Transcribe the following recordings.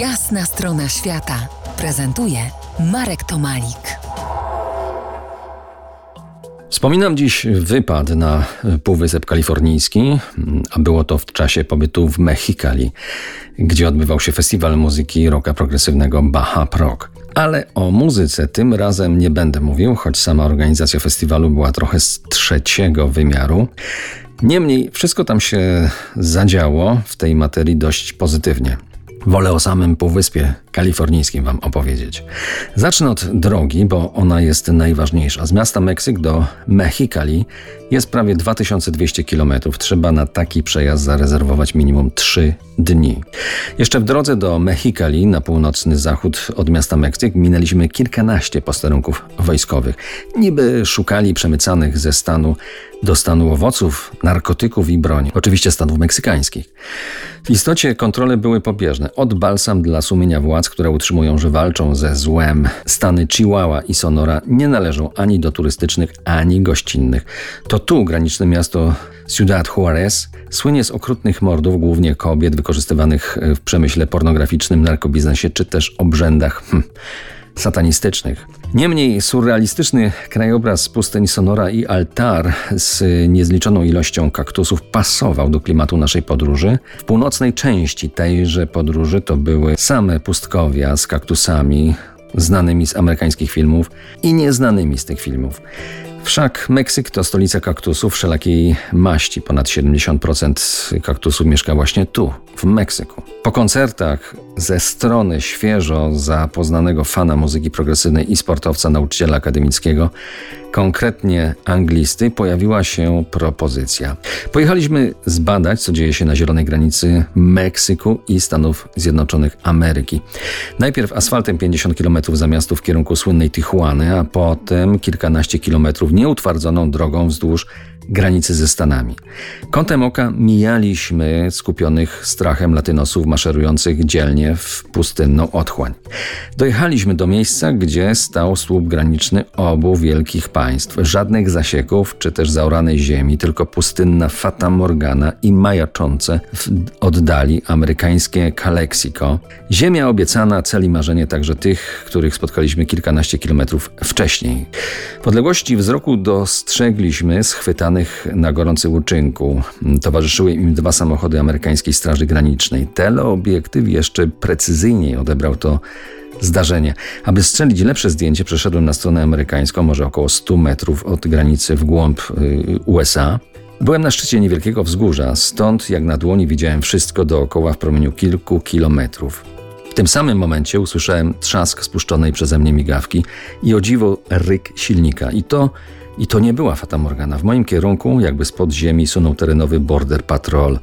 Jasna strona świata prezentuje Marek Tomalik. Wspominam dziś wypad na Półwysep Kalifornijski, a było to w czasie pobytu w Mexikali, gdzie odbywał się festiwal muzyki rocka progresywnego Baja Prog. Ale o muzyce tym razem nie będę mówił, choć sama organizacja festiwalu była trochę z trzeciego wymiaru. Niemniej wszystko tam się zadziało w tej materii dość pozytywnie. Wolę o samym Półwyspie Kalifornijskim Wam opowiedzieć. Zacznę od drogi, bo ona jest najważniejsza. Z miasta Meksyk do Mexicali jest prawie 2200 km. Trzeba na taki przejazd zarezerwować minimum 3 dni. Jeszcze w drodze do Mexicali na północny zachód od miasta Meksyk minęliśmy kilkanaście posterunków wojskowych. Niby szukali przemycanych ze stanu do stanu owoców, narkotyków i broni. Oczywiście stanów meksykańskich. W istocie kontrole były pobieżne. Od balsam dla sumienia władz, które utrzymują, że walczą ze złem. Stany Chihuahua i Sonora nie należą ani do turystycznych, ani gościnnych. To tu graniczne miasto Ciudad Juarez słynie z okrutnych mordów, głównie kobiet wykorzystywanych w przemyśle pornograficznym, narkobiznesie czy też obrzędach. Hm satanistycznych. Niemniej surrealistyczny krajobraz pustyni Sonora i altar z niezliczoną ilością kaktusów pasował do klimatu naszej podróży. W północnej części tejże podróży to były same pustkowia z kaktusami, znanymi z amerykańskich filmów i nieznanymi z tych filmów. Wszak Meksyk to stolica kaktusów wszelakiej maści. Ponad 70% kaktusów mieszka właśnie tu, w Meksyku. Po koncertach ze strony świeżo zapoznanego fana muzyki progresywnej i sportowca nauczyciela akademickiego, konkretnie anglisty, pojawiła się propozycja. Pojechaliśmy zbadać, co dzieje się na zielonej granicy Meksyku i Stanów Zjednoczonych Ameryki. Najpierw asfaltem 50 km za miasto w kierunku słynnej Tijuany, a potem kilkanaście kilometrów nieutwardzoną drogą wzdłuż granicy ze Stanami. Kątem oka mijaliśmy skupionych strachem latynosów maszerujących dzielnie w pustynną otchłań. Dojechaliśmy do miejsca, gdzie stał słup graniczny obu wielkich państw. Żadnych zasieków czy też zaoranej ziemi, tylko pustynna Fata Morgana i majaczące w oddali amerykańskie Calexico. Ziemia obiecana, cel i marzenie także tych, których spotkaliśmy kilkanaście kilometrów wcześniej. W odległości wzroku dostrzegliśmy schwytane na gorącym uczynku. Towarzyszyły im dwa samochody amerykańskiej Straży Granicznej. Teleobiektyw jeszcze precyzyjniej odebrał to zdarzenie. Aby strzelić lepsze zdjęcie, przeszedłem na stronę amerykańską, może około 100 metrów od granicy w głąb y, USA. Byłem na szczycie niewielkiego wzgórza, stąd jak na dłoni widziałem wszystko dookoła w promieniu kilku kilometrów. W tym samym momencie usłyszałem trzask spuszczonej przeze mnie migawki i o dziwo ryk silnika. I to i to nie była Fata Morgana. W moim kierunku, jakby z ziemi, sunął terenowy border patrol.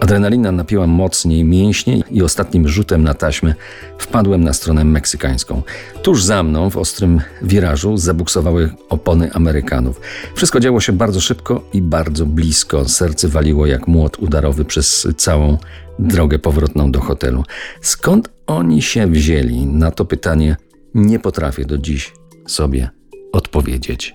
Adrenalina napiła mocniej mięśnie i ostatnim rzutem na taśmę wpadłem na stronę meksykańską. Tuż za mną, w ostrym wirażu, zabuksowały opony Amerykanów. Wszystko działo się bardzo szybko i bardzo blisko. Serce waliło jak młot udarowy przez całą drogę powrotną do hotelu. Skąd oni się wzięli? Na to pytanie nie potrafię do dziś sobie odpowiedzieć.